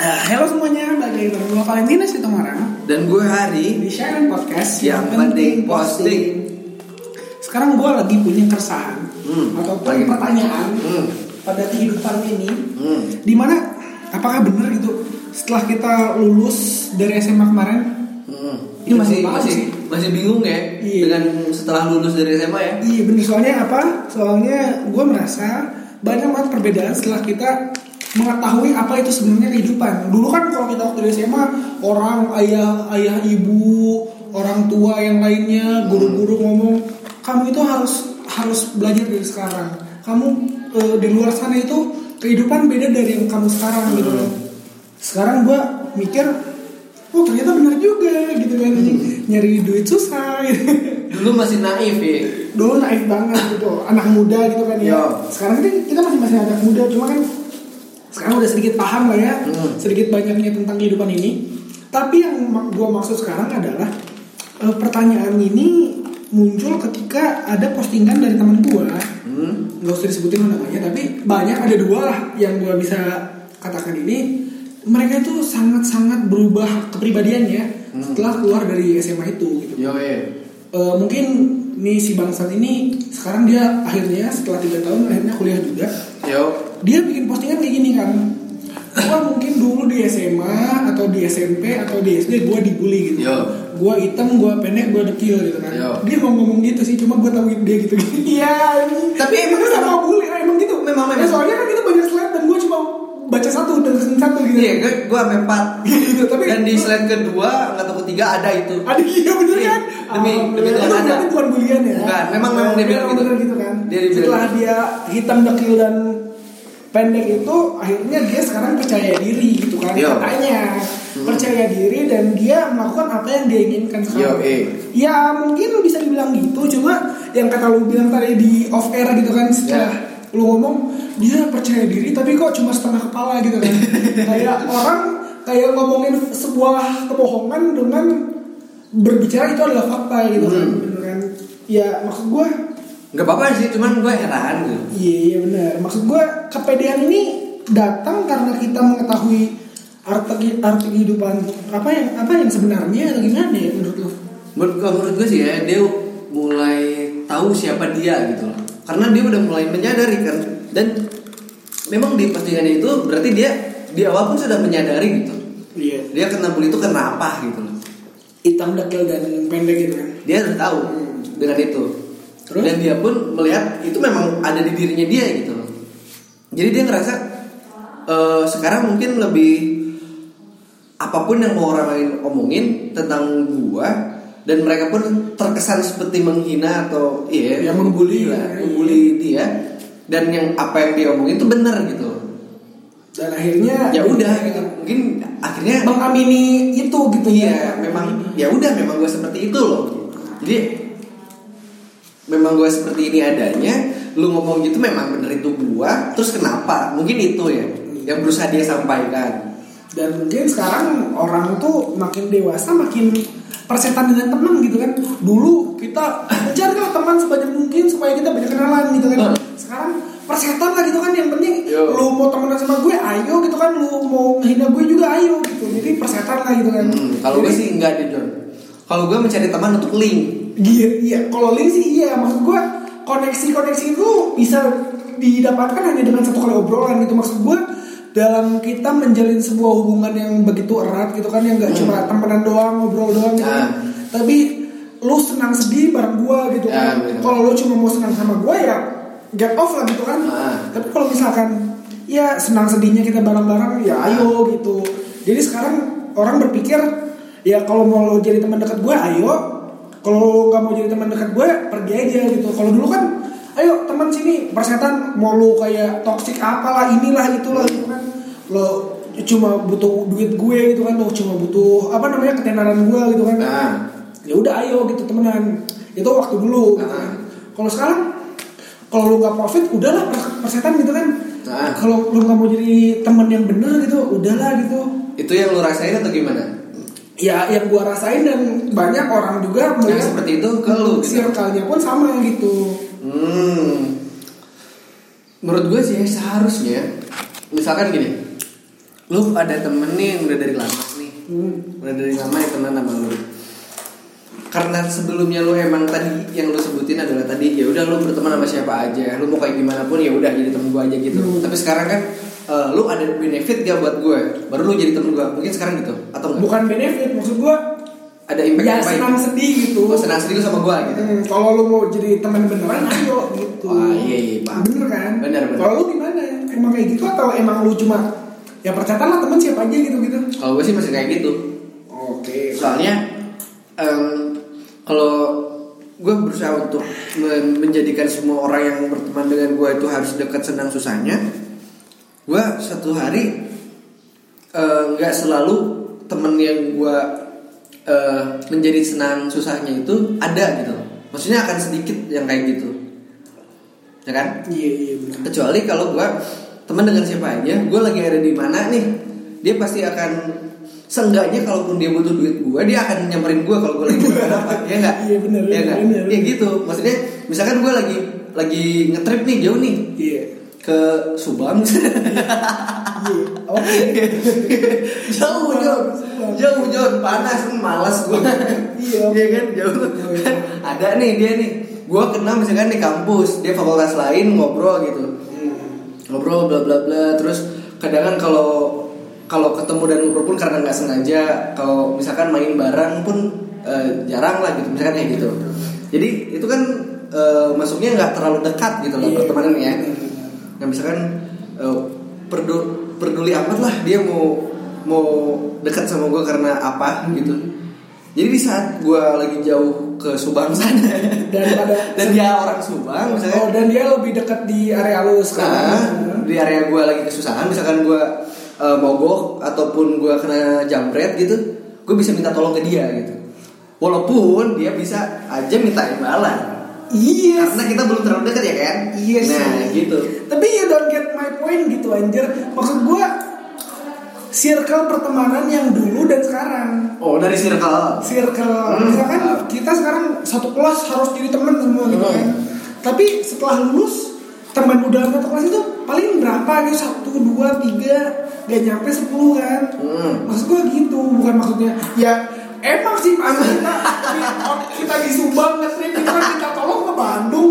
Eh, halo semuanya, balik lagi bareng gue Valentina Dan gue Hari di Sharing Podcast Yang penting posting. Sekarang gue lagi punya keresahan Hmm, ataupun lagi. pertanyaan hmm, pada kehidupan ini, hmm. di mana apakah benar gitu setelah kita lulus dari SMA kemarin, hmm. Ini masih masih sih. masih bingung ya Iya. Dengan setelah lulus dari SMA ya iya benar soalnya apa? Soalnya gue merasa banyak banget perbedaan setelah kita mengetahui apa itu sebenarnya kehidupan. Dulu kan kalau kita waktu di SMA orang ayah ayah ibu orang tua yang lainnya guru-guru ngomong kamu itu harus harus belajar dari sekarang. Kamu eh, di luar sana itu kehidupan beda dari yang kamu sekarang gitu loh. Sekarang gue mikir oh ternyata benar juga gitu kan nyari duit susah gitu. Dulu masih naif ya dulu naif banget gitu anak muda gitu kan ya Yo. sekarang kita masih masih anak muda cuma kan sekarang udah sedikit paham lah ya Hmm. sedikit banyaknya tentang kehidupan ini. Tapi yang gua maksud sekarang adalah eh, pertanyaan ini muncul ketika ada postingan dari teman gua. Hmm. nggak usah disebutin namanya tapi banyak ada dua lah yang gua bisa katakan ini. Mereka itu sangat-sangat berubah kepribadiannya Hmm. setelah keluar dari SMA itu gitu. Yo ya Eh, mungkin nih si bangsat ini sekarang dia akhirnya setelah tiga tahun akhirnya kuliah juga. Yo dia bikin postingan kayak gini kan gua mungkin dulu di SMA atau di SMP atau di SD gua dibully gitu Yo. gua hitam gua pendek gua dekil gitu kan Yo. dia mau ngomong gitu sih cuma gua tahu dia gitu iya Tapi emang sama bully ah, emang gitu Memang- Ya, memang. soalnya kan itu banyak slide dan gua cuma baca satu dan satu gitu Iya gue, gue sampai empat gitu tapi Dan di slide kedua atau ketiga ada itu ada iya bener Iya, kan demi- demi Alhamdulillah. Tuhan Itu ada. berarti bukan bulian ya Bukan, memang- memang dia bilang gitu. gitu kan Dia setelah gitu. dia hitam dekil dan pendek itu akhirnya dia sekarang percaya diri gitu kan Yo. katanya Hmm. percaya diri dan dia melakukan apa yang dia inginkan sekarang Yo, eh. ya mungkin bisa dibilang gitu cuma yang kata lu bilang tadi di off air gitu kan setelah Ya. lu ngomong dia percaya diri tapi kok cuma setengah kepala gitu kan kayak orang kayak ngomongin sebuah kebohongan dengan berbicara itu adalah fakta gitu kan Hmm. bener kan ya maksud gue Gak apa-apa sih cuman gue heran gitu. Iya iya benar. Maksud gue kepedean ini datang karena kita mengetahui arti arti kehidupan apa yang apa yang sebenarnya atau gimana ya menurut lu? Menurut gue menurut gue sih ya dia mulai tahu siapa dia gitu loh. Karena dia udah mulai menyadari kan. Dan memang di postingannya itu berarti dia di awal pun sudah menyadari gitu. Iya. Dia kena bully itu karena apa gitu loh. Hitam dekil dan pendek gitu kan? Dia udah tahu dengan itu Terus? dan dia pun melihat itu memang ada di dirinya dia gitu loh jadi dia ngerasa eh, sekarang mungkin lebih apa pun yang mau orang lain omongin tentang gua dan mereka pun terkesan seperti menghina atau iya Ya, membuli. lah, membuli dia dan yang apa yang dia omongin itu benar gitu dan akhirnya ya udah gitu mungkin akhirnya mengamini itu gitu Iya, ya memang ya udah memang gue seperti itu loh. Jadi memang gue seperti ini adanya. Lu ngomong gitu memang bener itu gua. Terus kenapa? Mungkin itu ya yang berusaha dia sampaikan. dan mungkin sekarang orang tuh makin dewasa makin persetan dengan teman gitu kan dulu kita carilah teman sebanyak mungkin supaya kita banyak kenalan gitu kan Hmm. sekarang persetan lah gitu kan yang penting Yo. lu mau temenan sama gue ayo gitu kan lu mau menghina gue juga ayo gitu jadi persetan lah gitu kan Hmm, kalau gue sih enggak deh John. Kalau gue mencari teman untuk link. Iya, iya. Kalau link sih iya. Maksud gue koneksi-koneksi itu bisa didapatkan hanya dengan satu kali obrolan gitu. Maksud gue dalam kita menjalin sebuah hubungan yang begitu erat gitu kan yang nggak Hmm. cuma temenan doang ngobrol doang gitu kan. Ah. Tapi lu senang sedih bareng gua gitu Ya, kan. bener. Kalau lu cuma mau senang sama gua ya get off lah gitu kan. Ah. Tapi kalau misalkan ya senang sedihnya kita bareng-bareng ya ayo gitu. Jadi sekarang orang berpikir ya kalau mau lo jadi teman dekat gue ayo. Kalau lo nggak mau jadi teman dekat gue pergi aja gitu. Kalau dulu kan ayo teman sini persetan mau lo kayak toxic apalah inilah itulah gitu kan. Lo cuma butuh duit gue gitu kan lo cuma butuh apa namanya ketenaran gue gitu kan Nah. ya udah ayo gitu temenan itu waktu dulu gitu kan. Ah. kalau sekarang kalau lu nggak profit udahlah pers- persetan gitu kan Ah. kalau lu nggak mau jadi temen yang bener gitu udahlah gitu Itu yang lu rasain atau gimana? Ya yang gua rasain dan banyak orang juga Yang melihat seperti itu ke lu gitu. circle-nya pun sama gitu Hmm. Menurut gue sih seharusnya misalkan gini. lu ada temen nih yang udah dari lama nih Hmm. udah dari lama ya teman sama lu karena sebelumnya lu emang tadi yang lu sebutin adalah tadi ya udah lu berteman sama siapa aja lu mau kayak gimana pun ya udah jadi temen gue aja gitu Hmm. tapi sekarang kan eh, lu ada benefit gak buat gue? Baru lu jadi temen gue mungkin sekarang gitu atau enggak? Bukan benefit maksud gua ada impact ya baik. senang sedih gitu. Oh, senang sedih lu sama gue gitu? Hmm, kalau lu mau jadi teman beneran ayo gitu. Wah, iya, iya, paham. bener kan? Bener, bener. kalau lu gimana? Emang kayak gitu atau emang lu cuma ya percaya lah teman siapa aja gitu gitu kalau gue sih masih kayak gitu. Oke. Soalnya em, kalau gue berusaha untuk men- menjadikan semua orang yang berteman dengan gue itu harus dekat senang susahnya gue satu hari eh, nggak selalu temen yang gue eh, menjadi senang susahnya itu ada gitu. Maksudnya akan sedikit yang kayak gitu. Ya kan? Iya iya bener kecuali kalau gue teman dengan siapa aja gue lagi ada di mana nih dia pasti akan seenggaknya kalaupun dia butuh duit gue dia akan nyamperin gue kalau gue lagi apa ya nggak? Iya, bener, ya bener, ya gitu. Maksudnya misalkan gue lagi lagi ngetrip nih jauh nih. Iya ke Subang. Iya. Oke jauh jauh jauh jauh panas malas gue Iya. Iya kan? Jauh. Kan ada nih dia nih. Gue kenal misalkan di kampus. Dia fakultas lain ngobrol gitu. Ngobrol bla bla bla. Terus kadang kan kalau kalau ketemu dan ngobrol pun karena nggak sengaja kalau misalkan main bareng pun eh, jarang lah gitu misalkan kayak gitu. Jadi itu kan eh, masuknya nggak terlalu dekat gitu loh Iya. Nah misalkan eh, perdu- peduli amat lah dia mau mau dekat sama gue karena apa gitu. Jadi di saat gue lagi jauh ke Subang sana Daripada- dan dia orang Subang misalnya oh dan dia lebih dekat di area lu Nah, sekarang di area gue lagi kesusahan, misalkan gue eh, mogok ataupun gue kena jambret gitu, gue bisa minta tolong ke dia gitu. Walaupun dia bisa aja minta imbalan, iya karena kita belum terlalu dekat ya kan? Iya sih. Nah gitu. Tapi you don't get my point gitu anjir. Maksud gua circle pertemanan yang dulu dan sekarang. Oh dari circle. Circle Hmm. misalkan kita sekarang satu kelas harus jadi teman semua gitu Hmm. kan. Tapi setelah lulus teman udah satu kelas itu paling berapa gitu satu dua tiga gak nyampe sepuluh kan Hmm. maksud gua gitu bukan maksudnya ya emang sih pas kita kita di Subang ngetrip itu kan kita tolong ke Bandung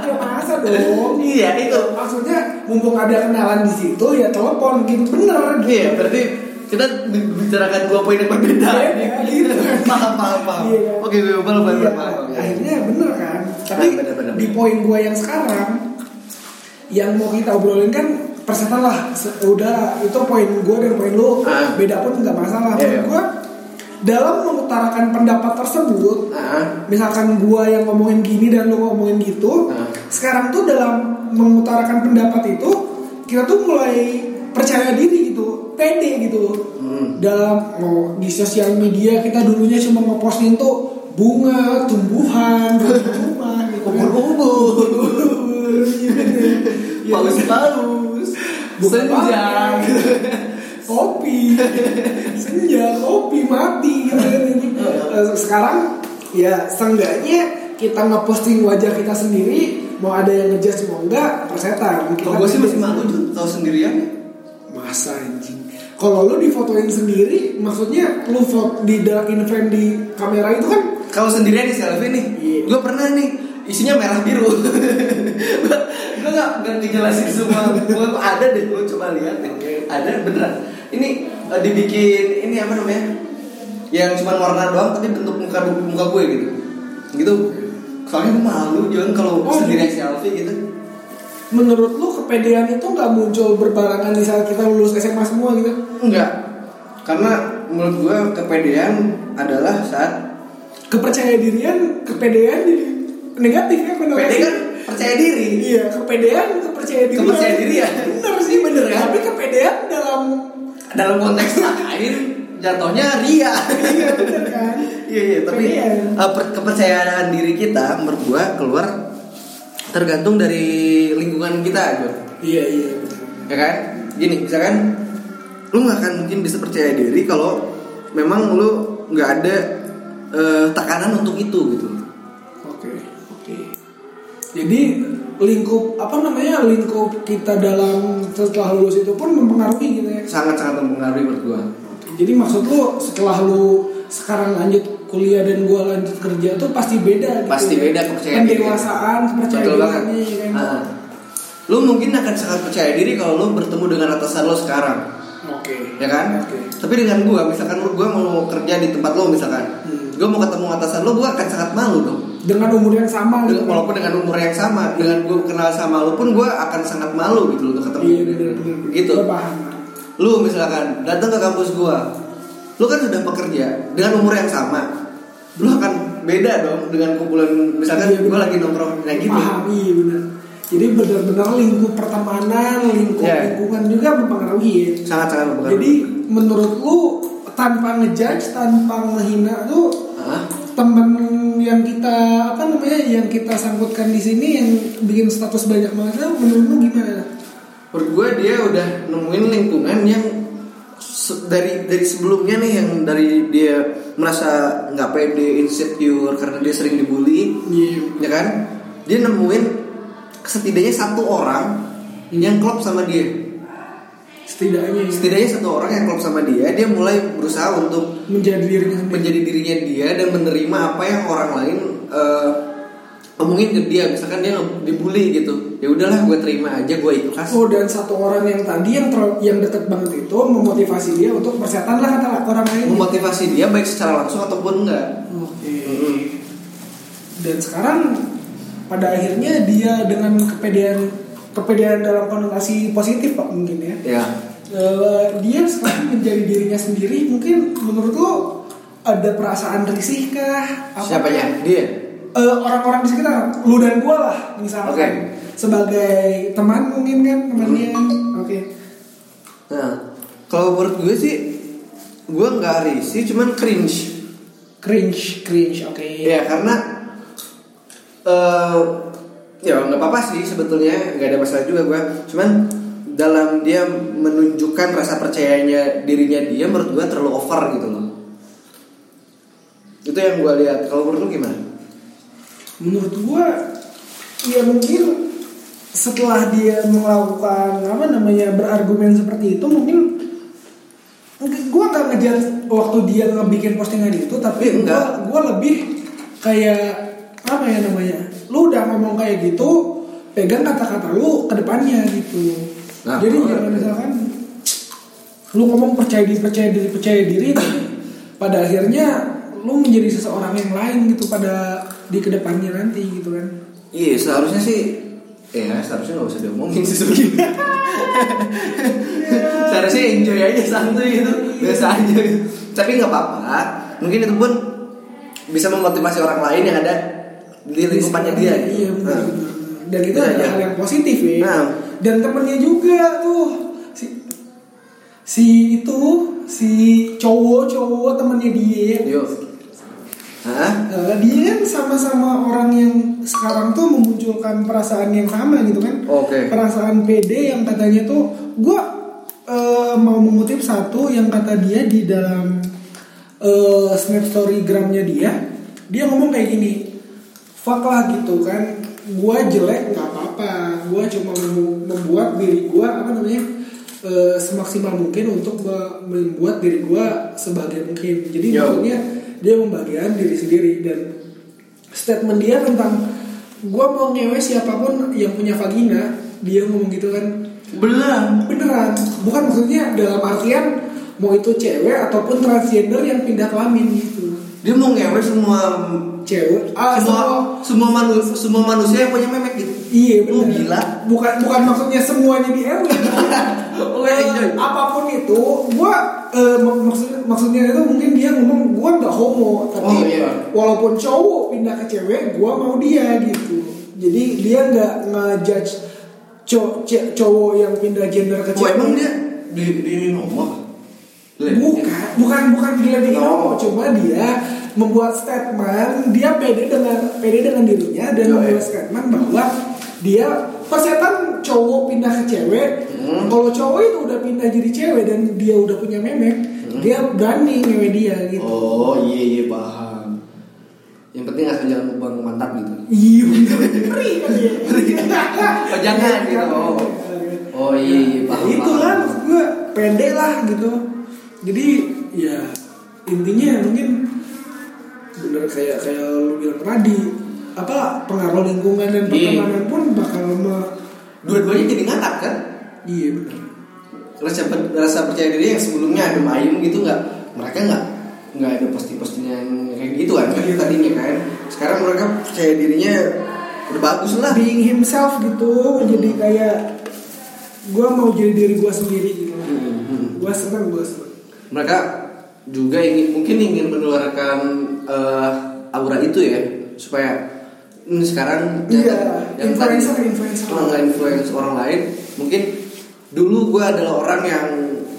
ya masa dong Iya itu. maksudnya mumpung ada kenalan di situ ya telepon gitu bener gitu Iya berarti kita bicarakan dua poin yang berbeda. Iya, gitu. paham paham paham. Iya? Oke gue paham paham Iya, akhirnya bener kan tapi bener, bener, di poin gue yang sekarang yang mau kita obrolin kan persetan lah udah itu poin gue dan poin lu Ah. beda pun nggak masalah Iya, iya. Menurut gue dalam mengutarakan pendapat tersebut Nah, misalkan gua yang ngomongin gini dan lu ngomongin gitu Nah. sekarang tuh dalam mengutarakan pendapat itu kita tuh mulai percaya diri gitu pede gitu Hmm. dalam oh, di sosial media kita dulunya cuma ngeposting tuh bunga tumbuhan rumah gitu kan. Ubur-ubur. Iya. Iya, paus-paus, Bukan senja. Kopi senja kopi mati gitu kan Eh, sekarang ya seenggaknya kita ngeposting wajah kita sendiri mau ada yang ngejudge mau enggak persetan Kalau gue sih masih malu tuh tahu sendirian. masa anjing kalau lu difotoin sendiri maksudnya lu foto di dalam frame di kamera itu kan Kalau sendirian di selfie nih, Iya. gue pernah nih isinya merah biru. gue gak gak ngejelasin semua. Gue ada deh, lu coba lihat deh. Ada beneran. Ini eh, dibikin ini apa namanya? Yang cuma warna doang tapi bentuk muka muka gue gitu. Gitu. Soalnya gue malu jangan kalau Oh, sendirian jadi- selfie gitu. menurut lu kepedean itu nggak muncul berbarengan di saat kita lulus SMA semua gitu Enggak. Karena menurut gue kepedean adalah saat kepercaya dirian kepedean jadi negatif ya konotasi. kan percaya diri. iya kepedean kepercaya diri Kepercaya diri ya? bener sih bener ya tapi kepedean dalam dalam konteks lain jatuhnya ria iya kan iya iya tapi Kepedean. uh, per- kepercayaan diri kita gua keluar tergantung dari lingkungan kita Jo. iya iya bener. ya kan gini misalkan lu nggak akan mungkin bisa percaya diri kalau memang lu nggak ada eh, tekanan untuk itu gitu oke oke jadi lingkup apa namanya lingkup kita dalam setelah lulus itu pun mempengaruhi gitu ya. Sangat-sangat mempengaruhi menurut gua. Jadi maksud lu setelah lu sekarang lanjut kuliah dan gua lanjut kerja tuh pasti beda gitu Pasti ya. beda kepercayaan diri. pendewasaan betul kepercayaan banget. dirinya ya kan lu mungkin akan sangat percaya diri kalau lu bertemu dengan atasan lo sekarang. Oke. Ya kan? Oke. Tapi dengan gua misalkan lu gua mau kerja di tempat lo misalkan Gua mau ketemu atasan lo gua akan sangat malu dong. Dengan umur yang sama gitu. Walaupun dengan umur yang sama dengan gue kenal sama lu pun gue akan sangat malu gitu untuk ketemu. Iya gitu. Paham. Lu misalkan datang ke kampus gue lu kan sudah bekerja dengan umur yang sama. Lu akan beda dong dengan kumpulan misalkan Iya, gue lagi nongkrong kayak gitu. paham iya benar jadi benar-benar lingkup pertemanan lingkup Iya. lingkungan juga mempengaruhi ya sangat sangat mempengaruhi. Jadi menurut lu tanpa ngejudge tanpa ngehina tuh Temen yang kita apa namanya yang kita sangkutkan di sini yang bikin status banyak banget tuh menurut lu gimana? menurut gue dia udah nemuin lingkungan yang dari dari sebelumnya nih yang dari dia merasa nggak pede insecure karena dia sering dibully Iya. ya kan dia nemuin setidaknya satu orang yang klop sama dia Setidaknya ya, setidaknya satu orang yang klop sama dia dia mulai berusaha untuk menjadi dirinya menjadi dirinya dia dan menerima apa yang orang lain eh, omongin ke dia misalkan dia dibully gitu ya udahlah gue terima aja gue ikhlas Oh dan satu orang yang tadi yang terlalu, yang deket banget itu memotivasi dia untuk persetan lah kata orang lain. memotivasi dia baik secara langsung ataupun enggak Oke. Mm-mm. Dan sekarang pada akhirnya dia dengan kepedean kepedean dalam konotasi positif pak mungkin ya. ya Eh, dia sekarang menjadi dirinya sendiri mungkin menurut lo ada perasaan risih kah? Apa- siapanya? dia? Eh, orang-orang di sekitar lu dan gua lah misalnya. Oke. sebagai teman mungkin kan teman dia. Oke. Nah kalau menurut gue sih gue nggak risih cuman cringe. Cringe cringe oke. Ya karena eh ya nggak apa-apa sih sebetulnya nggak ada masalah juga gue. Cuman dalam dia menunjukkan rasa percayanya dirinya dia menurut gue terlalu over gitu loh. Itu yang gue lihat. Kalau menurut lu gimana? menurut gua ya mungkin setelah dia melakukan apa namanya berargumen seperti itu mungkin mungkin gua nggak ngejar waktu dia ngebikin postingan itu tapi gua gua lebih kayak apa ya namanya lu udah ngomong kayak gitu pegang kata-kata lu ke depannya gitu Nah, jadi jangan iya. misalkan lu ngomong percaya diri percaya diri percaya diri pada akhirnya lu menjadi seseorang yang lain gitu pada di ke depannya nanti gitu kan Iya seharusnya sih Ya seharusnya nggak usah diomongin sih sebenarnya. seharusnya enjoy aja santuy gitu biasa aja gitu. Tapi nggak apa-apa. Mungkin itu pun bisa memotivasi orang lain yang ada di lingkupannya dia. iya gitu. benar Nah. benar. dan itu adalah aja. hal yang positif ya Nah. Dan temennya juga tuh si si itu si cowok-cowok temennya dia Yuk. Hah? Eh, dia kan sama-sama orang yang sekarang tuh memunculkan perasaan yang sama gitu kan Oke. perasaan PD yang katanya tuh gue mau mengutip satu yang kata dia di dalam eh, snap story gramnya dia dia ngomong kayak gini fuck lah gitu kan gue jelek nggak apa-apa. Gue cuma mau membuat diri gue apa namanya eh, semaksimal mungkin untuk me- membuat diri gue sebagai mungkin. Jadi Yo. maksudnya dia membagian diri sendiri. Dan statement dia tentang gue mau ngewe siapa pun yang punya vagina dia ngomong gitu kan. Beneran. beneran. Bukan maksudnya dalam artian mau itu cewek ataupun transgender yang pindah kelamin gitu Dia mau ngewe semua cewek ah semua semua semua manusia semua manusia yang punya memek gitu. iya Lu bener gila. bukan bukan maksudnya semuanya di RW Oh, enjoy. apa pun itu gua eh, mak- maksud maksudnya itu mungkin dia ngomong gua nggak homo tapi Oh, iya. walaupun cowok pindah ke cewek gua mau dia gitu jadi dia nggak ngejudge cowok yang pindah gender ke Oh cewek emang dia di di homo? Lihat. Bukan bukan bukan diledekin Oh. homo cuma dia membuat statement dia pede dengan pede dengan dirinya dan Oh, membuat iya. statement bahwa dia persetan cowok pindah ke cewek. Hmm. kalau cowok itu udah pindah jadi cewek dan dia udah punya memek Hmm. dia berani ngewe dia gitu. Oh iya iya paham. yang penting asal jangan buang mantap gitu. Iya bener. Ngeri kan jangan gitu? oh oh iya iya Ya, paham itu lah maksud gue pede lah gitu jadi ya intinya mungkin bener kayak kayak lu bilang tadi apa pengaruh lingkungan dan Iya. pertemanan pun bakal me, dua-duanya jadi ngatak kan? Iya benar rasa rasa percaya diri yang sebelumnya adem ayem gitu nggak? Mereka nggak nggak ada posting-postingan kayak gitu kan? Iya. tadinya kan. Sekarang mereka percaya dirinya udah bagus lah. Being himself gitu jadi kayak gue mau jadi diri gue sendiri gitu. Hmm, hmm. gue seneng gue seneng mereka juga ingin mungkin ingin menularkan eh, aura itu ya supaya hmm, sekarang Iya, yang influencer, tadi influencer. orang lain influence orang lain mungkin dulu gue adalah orang yang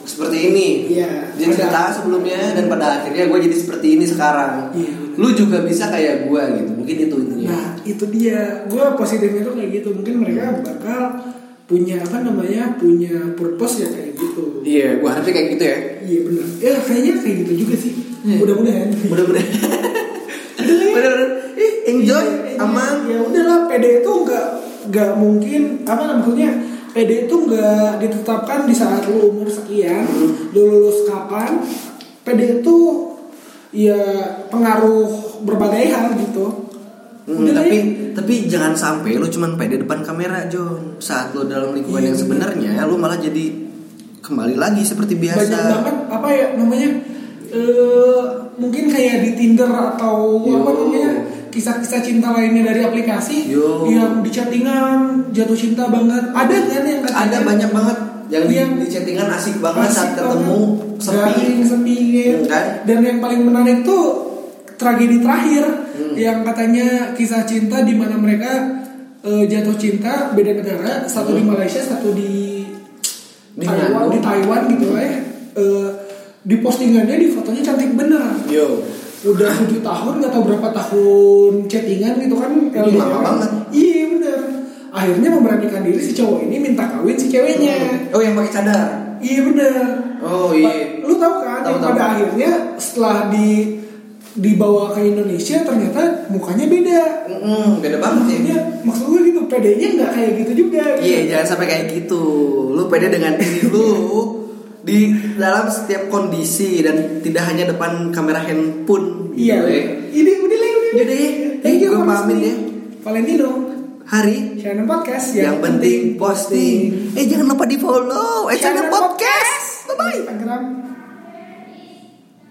seperti ini Iya, dia pada- cerita sebelumnya dan pada akhirnya gue jadi seperti ini sekarang Iya. lu juga bisa kayak gue gitu mungkin itu intinya Nah itu dia, gue positifnya tuh kayak gitu. Mungkin mereka bakal punya apa namanya, punya purpose ya kayak gitu. iya gue harapnya kayak gitu ya Iya benar. Ya kayaknya kayak gitu juga sih. Iya. Mudah-mudahan. mudah-mudahan bener-bener ih, enjoy Iya, aman Ya udahlah, PD itu nggak nggak mungkin apa maksudnya PD itu nggak ditetapkan di saat lu umur sekian, Hmm. lu lulus kapan. PD itu ya pengaruh berbagai hal gitu. Hmm, tapi tapi jangan sampai lu cuman pede depan kamera John saat lu dalam lingkungan Iya, yang sebenarnya lu malah jadi kembali lagi seperti biasa banyak banget apa ya namanya eh mungkin kayak di Tinder atau Yo. apa namanya kisah-kisah cinta lainnya dari aplikasi Yo. yang di chattingan jatuh cinta banget ada kan yang katanya ada banyak banget yang di, Yang di chattingan asik banget asik saat banget, ketemu sepi garing, sepi gitu. Kan? dan yang paling menarik tuh tragedi terakhir Hmm. yang katanya kisah cinta di mana mereka eh, jatuh cinta beda negara satu di Hmm. Malaysia satu di Di Taiwan di Taiwan gitu ya Eh, di postingannya di fotonya cantik bener. Yo. Udah tujuh tahun nggak tahu berapa tahun chattingan gitu kan lama banget. iya bener. Akhirnya memberanikan diri si cowok ini minta kawin si ceweknya. Oh yang pakai cadar? Iya bener. Oh iya. Lu tahu kan Tahu, yang tahu. pada akhirnya setelah di dibawa ke Indonesia ternyata mukanya beda Mm-mm, beda banget ya maksudnya maksud gue gitu pedenya nggak kayak gitu juga Iya, jangan sampai kayak gitu. Lu pede dengan diri lu di dalam setiap kondisi dan tidak hanya depan kamera handphone. gitu iya ya. ini udah lah ya, thank you gue pamit ya. Valentino Hari Channel Podcast yang, penting posting. Eh jangan lupa di follow. Eh channel podcast. Bye bye. Instagram